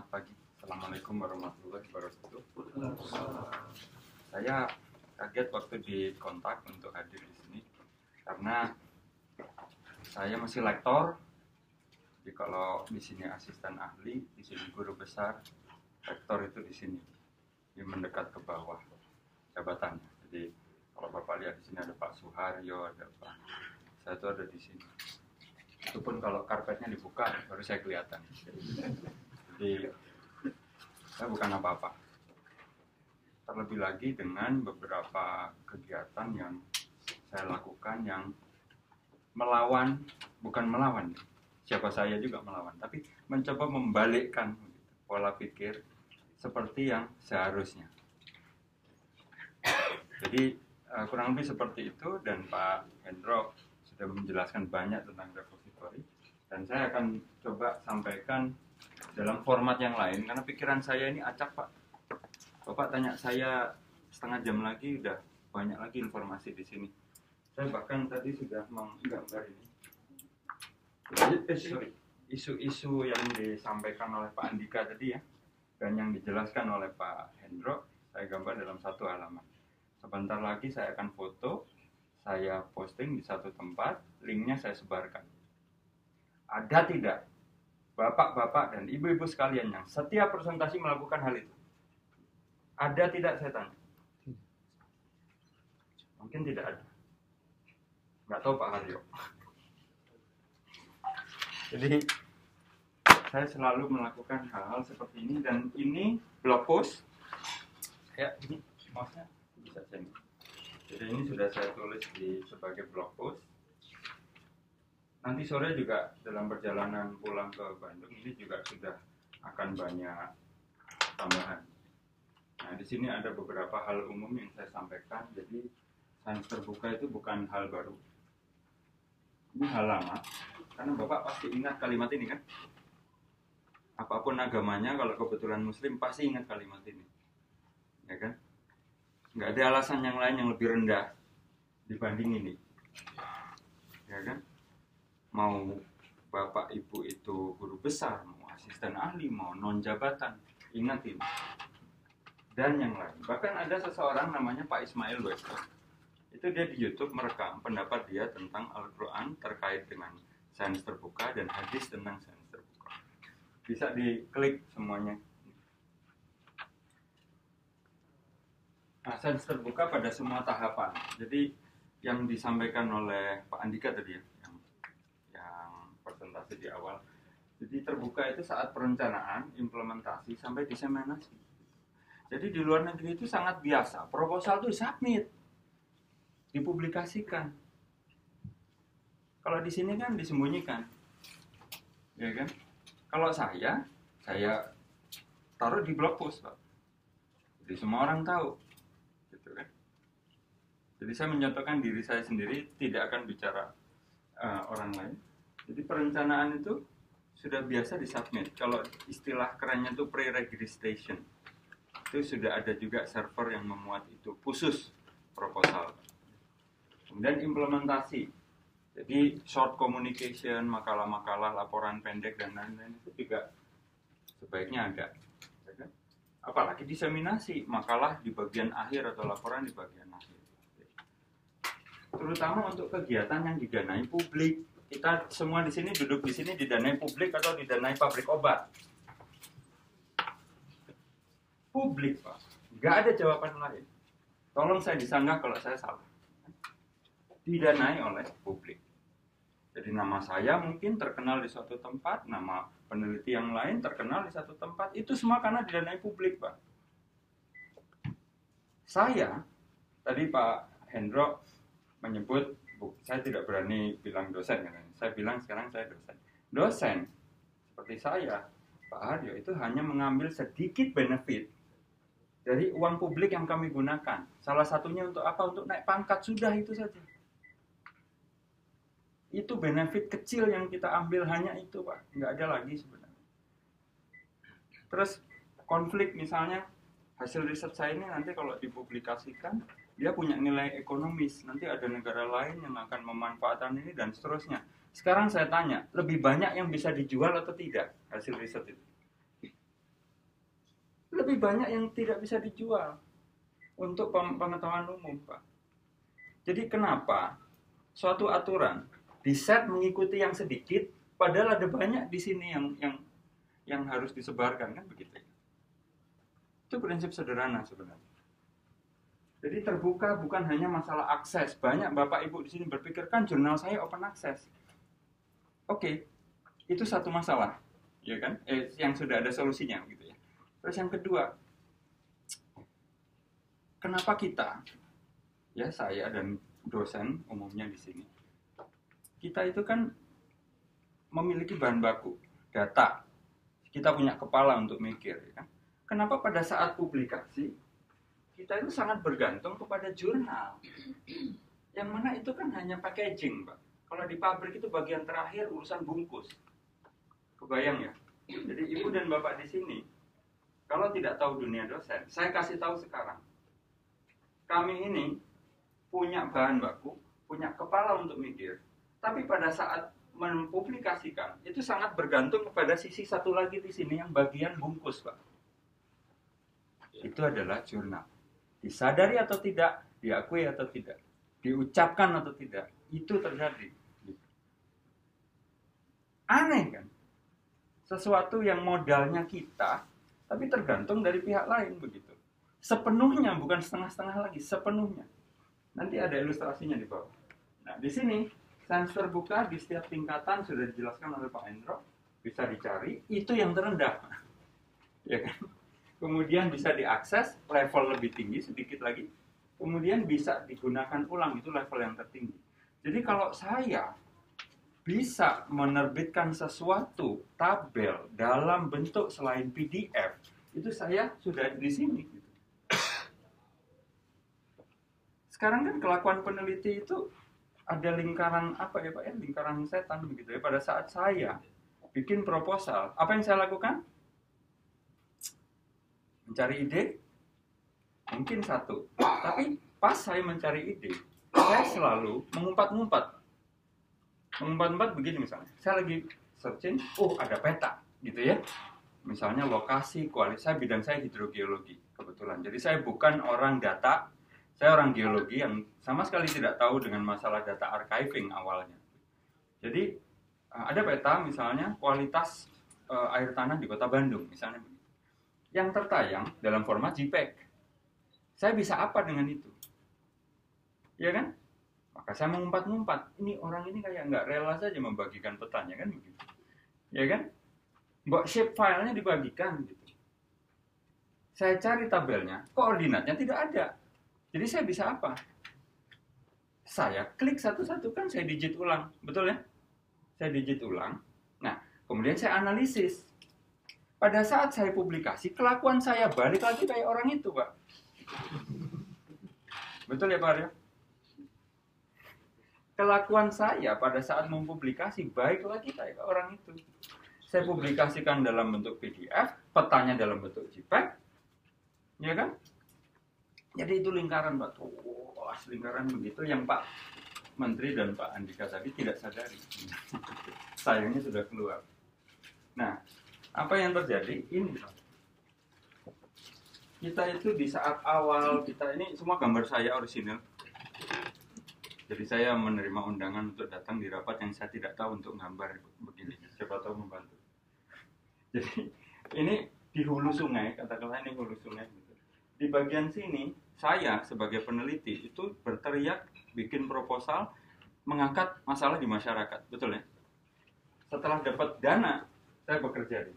Selamat pagi. Assalamualaikum warahmatullahi wabarakatuh. Saya kaget waktu dikontak untuk hadir di sini karena saya masih lektor. Jadi kalau di sini asisten ahli, di sini guru besar, rektor itu di sini, di mendekat ke bawah jabatannya. Jadi kalau bapak lihat di sini ada Pak Suharyo, ada Pak, saya itu ada di sini. Itu pun kalau karpetnya dibuka baru saya kelihatan. Jadi saya bukan apa-apa. Terlebih lagi dengan beberapa kegiatan yang saya lakukan yang melawan, bukan melawan, siapa saya juga melawan, tapi mencoba membalikkan pola pikir seperti yang seharusnya. Jadi uh, kurang lebih seperti itu dan Pak Hendro sudah menjelaskan banyak tentang repositori dan saya akan coba sampaikan dalam format yang lain karena pikiran saya ini acak Pak. Bapak tanya saya setengah jam lagi udah banyak lagi informasi di sini. Saya bahkan tadi sudah menggambar ini. Isu-isu yang disampaikan oleh Pak Andika tadi ya dan yang dijelaskan oleh Pak Hendro saya gambar dalam satu halaman. Sebentar lagi saya akan foto, saya posting di satu tempat, linknya saya sebarkan. Ada tidak bapak-bapak dan ibu-ibu sekalian yang setiap presentasi melakukan hal itu? Ada tidak tanya? Mungkin tidak ada. Nggak tahu Pak Haryo. Jadi saya selalu melakukan hal-hal seperti ini dan ini blog post ya ini maksudnya bisa saya jadi ini sudah saya tulis di sebagai blog post nanti sore juga dalam perjalanan pulang ke Bandung ini juga sudah akan banyak tambahan. Nah di sini ada beberapa hal umum yang saya sampaikan. Jadi sains terbuka itu bukan hal baru. Ini hal lama karena bapak pasti ingat kalimat ini kan? Apa pun agamanya kalau kebetulan muslim pasti ingat kalimat ini. Ya kan? Nggak ada alasan yang lain yang lebih rendah dibanding ini. Ya kan mau bapak ibu itu guru besar mau asisten ahli mau non jabatan. Ingat ini dan yang lain. Bahkan ada seseorang namanya Pak Ismail Wester itu. Dia di YouTube merekam pendapat dia tentang Al-Quran terkait dengan sains terbuka dan hadis tentang sains bisa diklik semuanya. Nah, sains terbuka pada semua tahapan. Jadi yang disampaikan oleh Pak Andika tadi ya, presentasi di awal. Jadi terbuka itu saat perencanaan, implementasi sampai diseminasi. Jadi di luar negeri itu sangat biasa. Proposal itu submit, dipublikasikan. Kalau di sini kan disembunyikan, ya kan? Kalau saya, saya taruh di blog post, Pak. Jadi semua orang tahu. Gitu kan. Jadi saya menyatakan diri saya sendiri tidak akan bicara uh, orang lain. Jadi perencanaan itu sudah biasa disubmit. Kalau istilah kerennya itu pre-registration. Itu sudah ada juga server yang memuat itu khusus proposal. Kemudian implementasi jadi short communication, makalah-makalah, laporan pendek dan lain-lain itu juga sebaiknya ada. Ya kan? Apalagi diseminasi makalah di bagian akhir atau laporan di bagian akhir. Terutama untuk kegiatan yang didanai publik. Kita semua di sini duduk di sini didanai publik atau didanai pabrik obat. Publik, Pak. Gak ada jawaban lain. Tolong saya disanggah kalau saya salah didanai oleh publik. Jadi nama saya mungkin terkenal di suatu tempat, nama peneliti yang lain terkenal di satu tempat, itu semua karena didanai publik, Pak. Saya, tadi Pak Hendro menyebut, bu, saya tidak berani bilang dosen, kan? saya bilang sekarang saya dosen. Dosen, seperti saya, Pak Haryo, itu hanya mengambil sedikit benefit dari uang publik yang kami gunakan. Salah satunya untuk apa? Untuk naik pangkat, sudah itu saja itu benefit kecil yang kita ambil hanya itu pak nggak ada lagi sebenarnya terus konflik misalnya hasil riset saya ini nanti kalau dipublikasikan dia punya nilai ekonomis. Nanti ada negara lain yang akan memanfaatkan ini dan seterusnya. Sekarang saya tanya, lebih banyak yang bisa dijual atau tidak hasil riset itu? Lebih banyak yang tidak bisa dijual untuk pengetahuan umum, Pak. Jadi kenapa suatu aturan di set mengikuti yang sedikit, padahal ada banyak di sini yang yang yang harus disebarkan kan begitu? Itu prinsip sederhana sebenarnya. Jadi terbuka bukan hanya masalah akses. Banyak Bapak Ibu di sini berpikir kan jurnal saya open access. Oke, itu satu masalah, ya kan? Eh, yang sudah ada solusinya gitu ya. Terus yang kedua, kenapa kita, ya saya dan dosen umumnya di sini, kita itu kan memiliki bahan baku, data, kita punya kepala untuk mikir, ya kan? Kenapa pada saat publikasi kita itu sangat bergantung kepada jurnal. Yang mana itu kan hanya packaging, Pak. Kalau di pabrik itu bagian terakhir urusan bungkus. Kebayang ya? Jadi ibu dan bapak di sini, kalau tidak tahu dunia dosen, saya kasih tahu sekarang. Kami ini punya bahan baku, punya kepala untuk mikir, tapi pada saat mempublikasikan itu sangat bergantung kepada sisi satu lagi di sini yang bagian bungkus, Pak. Itu adalah jurnal. Disadari atau tidak, diakui atau tidak, diucapkan atau tidak, itu terjadi. Aneh kan? Sesuatu yang modalnya kita, tapi tergantung dari pihak lain begitu. Sepenuhnya, bukan setengah-setengah lagi, sepenuhnya. Nanti ada ilustrasinya di bawah. Nah, di sini sains terbuka di setiap tingkatan sudah dijelaskan oleh Pak Endro, bisa dicari, itu yang terendah. ya kan? Kemudian bisa diakses level lebih tinggi sedikit lagi, kemudian bisa digunakan ulang itu level yang tertinggi. Jadi kalau saya bisa menerbitkan sesuatu tabel dalam bentuk selain PDF, itu saya sudah di sini. Gitu. Sekarang kan kelakuan peneliti itu ada lingkaran apa ya pak ya lingkaran setan begitu ya pada saat saya bikin proposal apa yang saya lakukan mencari ide? Mungkin satu. Tapi pas saya mencari ide saya selalu mengumpat-ngumpat. Mengumpat-ngumpat begini misalnya. Saya lagi searching oh ada peta gitu ya. Misalnya lokasi kualitas saya bidang saya hidrogeologi kebetulan. Jadi saya bukan orang data saya orang geologi yang sama sekali tidak tahu dengan masalah data archiving awalnya. Jadi eh, ada peta misalnya kualitas uh, air tanah di kota Bandung misalnya yang tertayang dalam format JPEG. Saya bisa apa dengan itu? Ya kan? Maka saya mengumpat-ngumpat. Ini orang ini kayak nggak rela saja membagikan petanya kan begitu. Ya kan? Mbok shape filenya dibagikan gitu. Saya cari tabelnya, koordinatnya tidak ada. Jadi saya bisa apa? Saya klik satu-satu kan saya digit ulang, betul ya? Saya digit ulang. Nah, kemudian saya analisis pada saat saya publikasi, kelakuan saya balik lagi kayak orang itu, Pak. Betul ya, Pak Aryo? Kelakuan saya pada saat mempublikasi baik lagi kayak orang itu. Saya publikasikan dalam bentuk PDF, petanya dalam bentuk JPEG, ya kan? Jadi itu lingkaran, Pak. Wah, lingkaran begitu yang Pak Menteri dan Pak Andika tadi tidak sadari. Sayangnya sudah keluar. Nah, apa yang terjadi? Ini. Kita itu di saat awal kita ini semua gambar saya orisinal jadi saya menerima undangan untuk datang di rapat yang saya tidak tahu untuk gambar begini. Siapa tahu membantu. Jadi ini di hulu sungai katakanlah ini hulu sungai. Di bagian sini saya sebagai peneliti itu berteriak bikin proposal mengangkat masalah di masyarakat. Betul ya? Setelah dapat dana saya bekerja di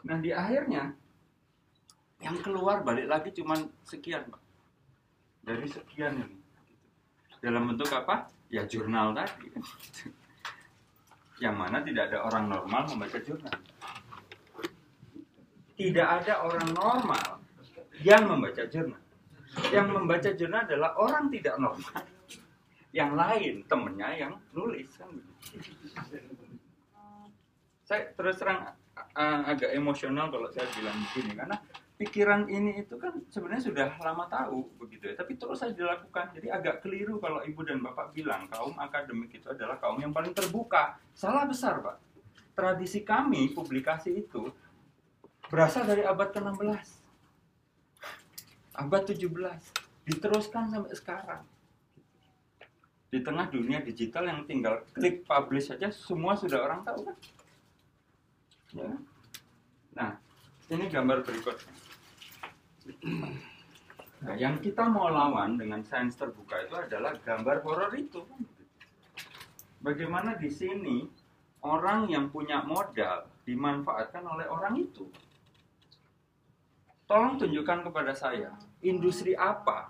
Nah di akhirnya yang keluar balik lagi cuma sekian pak. Dari sekian ini. Dalam bentuk apa? Ya jurnal tadi. Yang mana tidak ada orang normal membaca jurnal. Tidak ada orang normal yang membaca jurnal. Yang membaca jurnal adalah orang tidak normal. Yang lain temennya yang nulis kan saya terus terang uh, agak emosional kalau saya bilang begini karena pikiran ini itu kan sebenarnya sudah lama tahu begitu ya, tapi terus saja dilakukan. Jadi agak keliru kalau ibu dan bapak bilang kaum akademik itu adalah kaum yang paling terbuka. Salah besar pak. Tradisi kami publikasi itu berasal dari abad ke-16, abad 17, diteruskan sampai sekarang. Di tengah dunia digital yang tinggal klik publish saja semua sudah orang tahu kan. Ya. Nah, ini gambar berikutnya. Nah, yang kita mau lawan dengan sains terbuka itu adalah gambar horor itu. Bagaimana di sini orang yang punya modal dimanfaatkan oleh orang itu. Tolong tunjukkan kepada saya, industri apa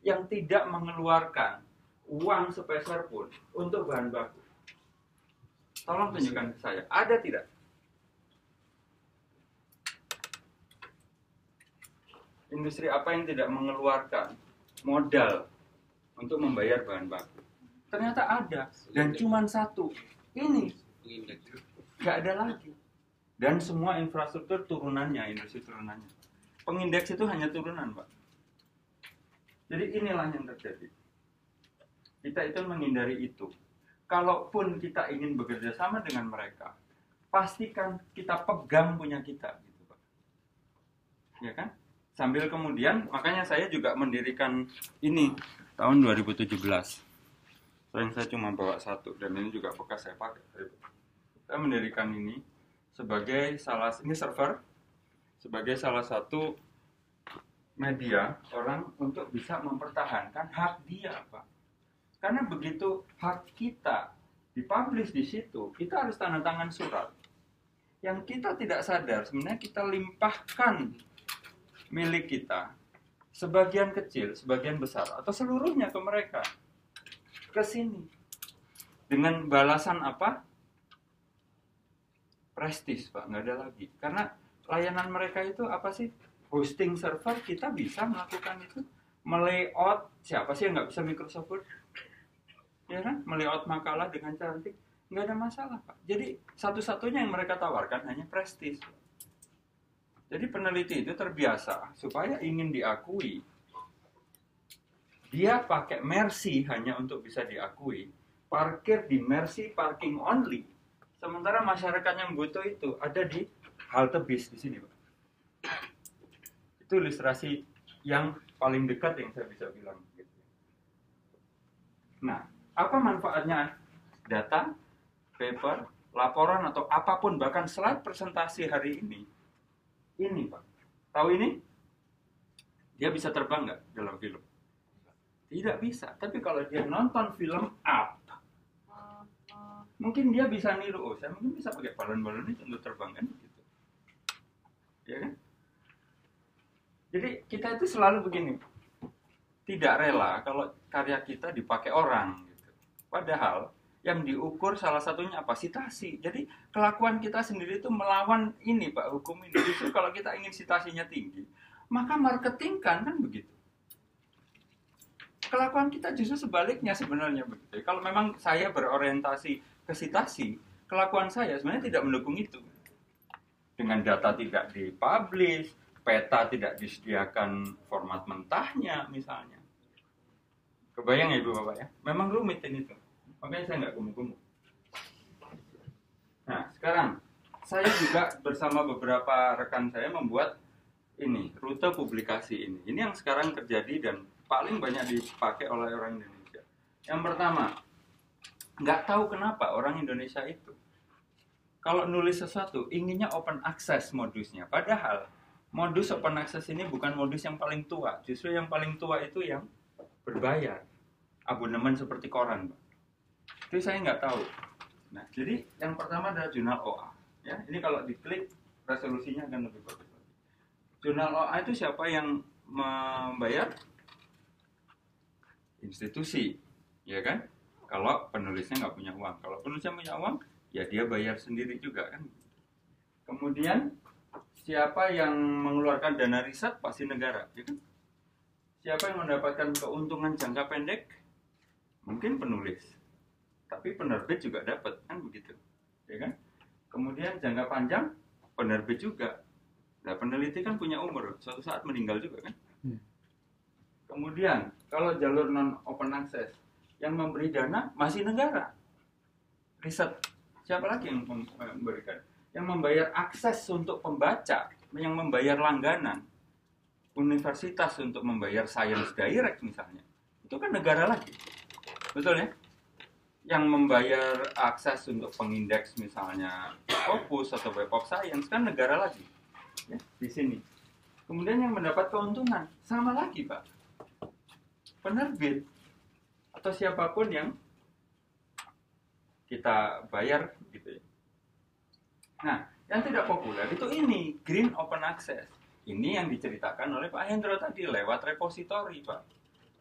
yang tidak mengeluarkan uang sepeser pun untuk bahan baku? Tolong tunjukkan ke saya, ada tidak? Industri apa yang tidak mengeluarkan modal untuk membayar bahan baku? Ternyata ada dan cuma satu. Ini nggak ada lagi. Dan semua infrastruktur turunannya, industri turunannya. Pengindeks itu hanya turunan, Pak. Jadi inilah yang terjadi. Kita itu menghindari itu. Kalaupun kita ingin bekerja sama dengan mereka, pastikan kita pegang punya kita, gitu, Pak. Ya kan? Sambil kemudian makanya saya juga mendirikan ini tahun 2017 yang saya cuma bawa satu dan ini juga bekas saya pakai. Saya mendirikan ini sebagai salah ini server sebagai salah satu media orang untuk bisa mempertahankan hak dia pak. Karena begitu hak kita dipublish di situ kita harus tanda tangan surat. Yang kita tidak sadar sebenarnya kita limpahkan milik kita, sebagian kecil, sebagian besar, atau seluruhnya ke mereka, ke sini. Dengan balasan apa? Prestis, Pak, nggak ada lagi. Karena layanan mereka itu apa sih? Hosting server, kita bisa melakukan itu. Melayout, siapa sih yang nggak bisa Microsoft Word? Ya kan? Melayout makalah dengan cantik, nggak ada masalah, Pak. Jadi, satu-satunya yang mereka tawarkan hanya prestis. Jadi peneliti itu terbiasa supaya ingin diakui. Dia pakai Mercy hanya untuk bisa diakui. Parkir di Mercy parking only. Sementara masyarakat yang butuh itu ada di halte bis di sini, Pak. Itu ilustrasi yang paling dekat yang saya bisa bilang. Nah, apa manfaatnya data, paper, laporan atau apa pun bahkan slide presentasi hari ini ini pak. Tahu ini? Dia bisa terbang nggak dalam film? Tidak bisa. Tapi kalau dia nonton film up mungkin dia bisa niru. Oh saya mungkin bisa pakai balon-balon itu untuk terbang kan? Gitu. Ya kan? Jadi kita itu selalu begini. Tidak rela kalau karya kita dipakai orang gitu. Padahal yang diukur salah satunya apa? Sitasi. Jadi kelakuan kita sendiri itu melawan ini Pak hukum ini. Justru kalau kita ingin sitasinya tinggi, maka marketing kan kan begitu. Kelakuan kita justru sebaliknya sebenarnya begitu. Kalau memang saya berorientasi ke sitasi, kelakuan saya sebenarnya tidak mendukung itu. Dengan data tidak dipublish, peta tidak disediakan format mentahnya misalnya. Kebayang ya Ibu Bapak ya? Memang rumit ini tuh makanya saya nggak gemuk-gemuk nah sekarang saya juga bersama beberapa rekan saya membuat ini rute publikasi ini. Ini yang sekarang terjadi dan paling banyak dipakai oleh orang Indonesia. Yang pertama nggak tahu kenapa orang Indonesia itu kalau nulis sesuatu inginnya open access modusnya. Padahal modus open access ini bukan modus yang paling tua. Justru yang paling tua itu yang berbayar. Abonemen seperti koran Pak itu saya nggak tahu. Nah jadi yang pertama adalah jurnal OA ya. Ini kalau diklik resolusinya akan lebih bagus jurnal OA itu siapa yang membayar? Institusi ya kan? Kalau penulisnya nggak punya uang. Kalau penulisnya punya uang ya dia bayar sendiri juga kan? Kemudian siapa yang mengeluarkan dana riset? Pasti negara ya kan? Siapa yang mendapatkan keuntungan jangka pendek? Mungkin penulis tapi penerbit juga dapat kan begitu ya kan kemudian jangka panjang penerbit juga Nah, peneliti kan punya umur, suatu saat meninggal juga kan. Hmm. Kemudian, kalau jalur non open access, yang memberi dana masih negara. Riset, siapa lagi yang mem- memberikan? Yang membayar akses untuk pembaca, yang membayar langganan, universitas untuk membayar science direct misalnya, itu kan negara lagi. Betul ya? Yang membayar akses untuk pengindeks misalnya Opus atau Web of Science kan negara lagi ya, di sini. Kemudian yang mendapat keuntungan sama lagi pak, penerbit atau siapa pun yang kita bayar gitu ya. Nah, yang tidak populer itu ini green open access. Ini yang diceritakan oleh Pak Hendro tadi lewat repositori pak.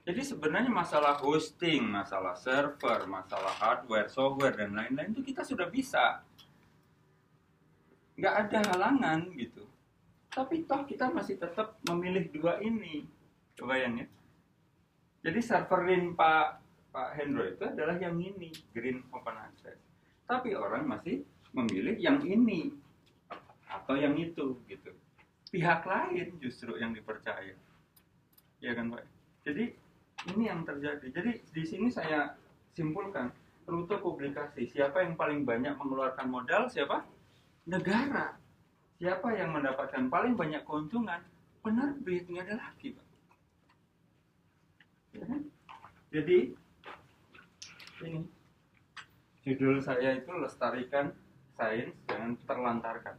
Jadi sebenarnya masalah hosting, masalah server, masalah hardware, software dan lain-lain itu kita sudah bisa. Nggak ada halangan gitu. Tapi toh kita masih tetap memilih dua ini. Kebayang ya? Jadi serverin Pak Pak Hendro itu adalah yang ini, Green Open Access. Tapi orang masih memilih yang ini atau yang itu gitu. Pihak lain justru yang dipercaya. Ya kan Pak? Jadi ini yang terjadi. Jadi di sini saya simpulkan rute publikasi. Siapa yang paling banyak mengeluarkan modal? Siapa? Negara. Siapa yang mendapatkan paling banyak keuntungan? Penerbit, nggak ada lagi, Pak. Ya kan? Jadi ini judul saya itu lestarikan sains jangan terlantarkan.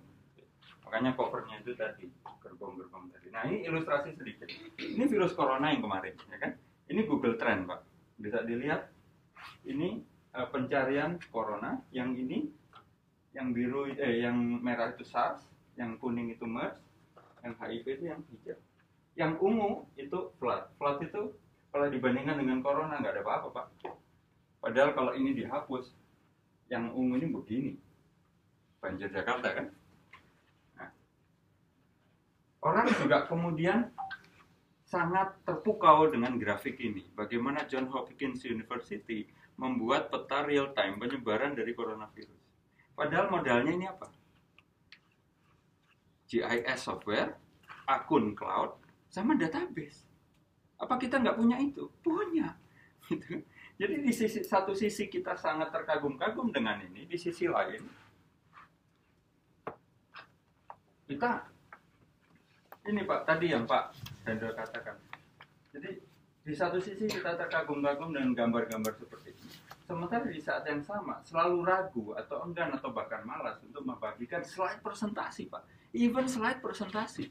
Makanya covernya itu tadi gerbong-gerbong tadi. Nah ini ilustrasi sedikit. Ini virus corona yang kemarin, ya kan? Ini Google Trend, Pak. Bisa dilihat. Ini eh, pencarian corona. Yang ini, yang biru, eh, yang merah itu SARS, yang kuning itu MERS, yang HIV itu yang hijau. Yang ungu itu flood. Flood itu kalau dibandingkan dengan corona nggak ada apa-apa, Pak. Padahal kalau ini dihapus, yang ungu ini begini. Banjir Jakarta kan? Nah. Orang juga kemudian sangat terpukau dengan grafik ini. Bagaimana John Hopkins University membuat peta real time penyebaran dari coronavirus. Padahal modalnya ini apa? GIS software, akun cloud, sama database. Apa kita nggak punya itu? Punya. Gitu. Jadi di sisi satu sisi kita sangat terkagum-kagum dengan ini, di sisi lain kita ini Pak tadi yang Pak Hendro katakan. Jadi di satu sisi kita terkagum-kagum dengan gambar-gambar seperti ini. Sementara di saat yang sama selalu ragu atau enggan atau bahkan malas untuk membagikan slide presentasi Pak. Even slide presentasi.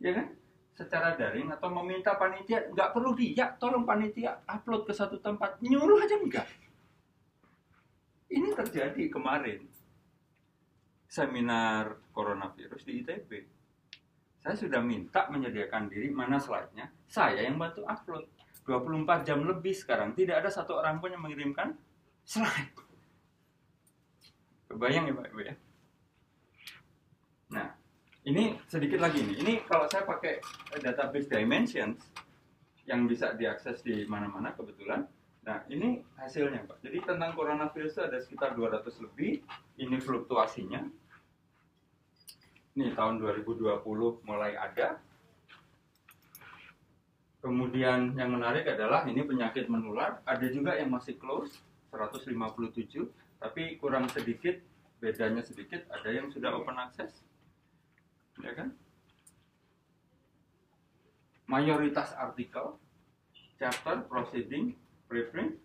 Ya kan? Secara daring atau meminta panitia nggak perlu dia, tolong panitia upload ke satu tempat, nyuruh aja enggak. Ini terjadi kemarin seminar coronavirus di ITB. Saya sudah minta menyediakan diri mana slide-nya, saya yang bantu upload. 24 jam lebih sekarang, tidak ada satu orang pun yang mengirimkan slide. Kebayang ya Pak Ibu ya? Nah, ini sedikit lagi nih. Ini kalau saya pakai database dimensions yang bisa diakses di mana-mana kebetulan. Nah, ini hasilnya Pak. Jadi tentang coronavirus ada sekitar 200 lebih. Ini fluktuasinya. Ini tahun 2020 mulai ada. Kemudian yang menarik adalah ini penyakit menular. Ada juga yang masih close, 157. Tapi kurang sedikit, bedanya sedikit. Ada yang sudah open access. Ya kan? Mayoritas artikel, chapter, proceeding, preprint,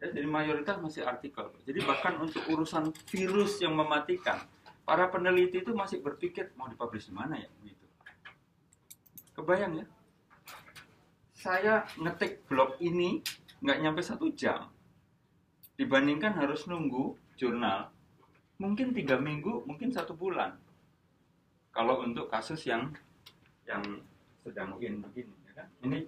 ya, jadi mayoritas masih artikel. Jadi bahkan untuk urusan virus yang mematikan, para peneliti itu masih berpikir mau dipublish di mana ya gitu. Kebayang ya? Saya ngetik blog ini nggak nyampe satu jam, dibandingkan harus nunggu jurnal mungkin tiga minggu, mungkin satu bulan. Kalau untuk kasus yang yang sedang in begini, ya kan? Ini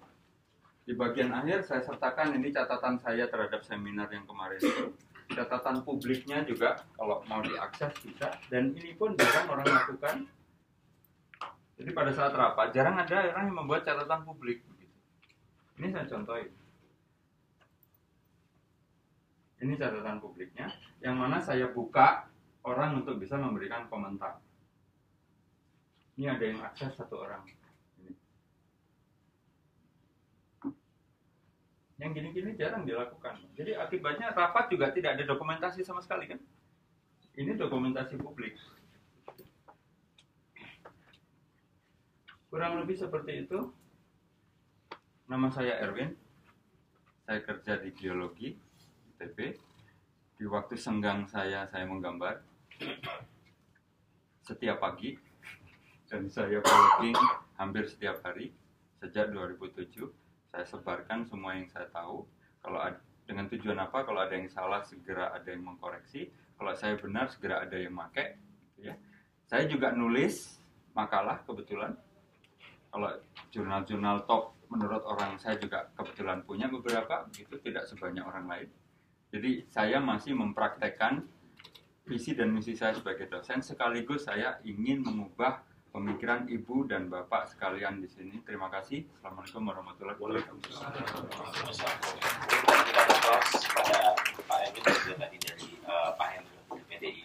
di bagian akhir saya sertakan ini catatan saya terhadap seminar yang kemarin itu. Catatan publiknya juga kalau mau diakses bisa. Dan ini pun jarang orang lakukan. Jadi pada saat rapat jarang ada orang yang membuat catatan publik. Ini saya contohin. Ini catatan publiknya, yang mana saya buka orang untuk bisa memberikan komentar. Ini ada yang akses satu orang. Ini. Yang gini-gini jarang dilakukan. Jadi akibatnya rapat juga tidak ada dokumentasi sama sekali kan? Ini dokumentasi publik. Kurang lebih seperti itu. Nama saya Erwin. Saya kerja di biologi ITB. Di waktu senggang saya saya menggambar setiap pagi dan saya blogging hampir setiap hari sejak 2007. Saya sebarkan semua yang saya tahu. Kalau ada, dengan tujuan apa? Kalau ada yang salah segera ada yang mengkoreksi. Kalau saya benar segera ada yang pakai. Gitu ya. Saya juga nulis makalah kebetulan. Kalau jurnal-jurnal top menurut orang saya juga kebetulan punya beberapa, begitu tidak sebanyak orang lain. Jadi saya masih mempraktekkan visi dan misi saya sebagai dosen sekaligus saya ingin mengubah pemikiran ibu dan bapak sekalian di sini. Terima kasih. Assalamualaikum warahmatullahi wabarakatuh. Waalaikumsalam. Kita Pak Emin tadi dari Pak Henry.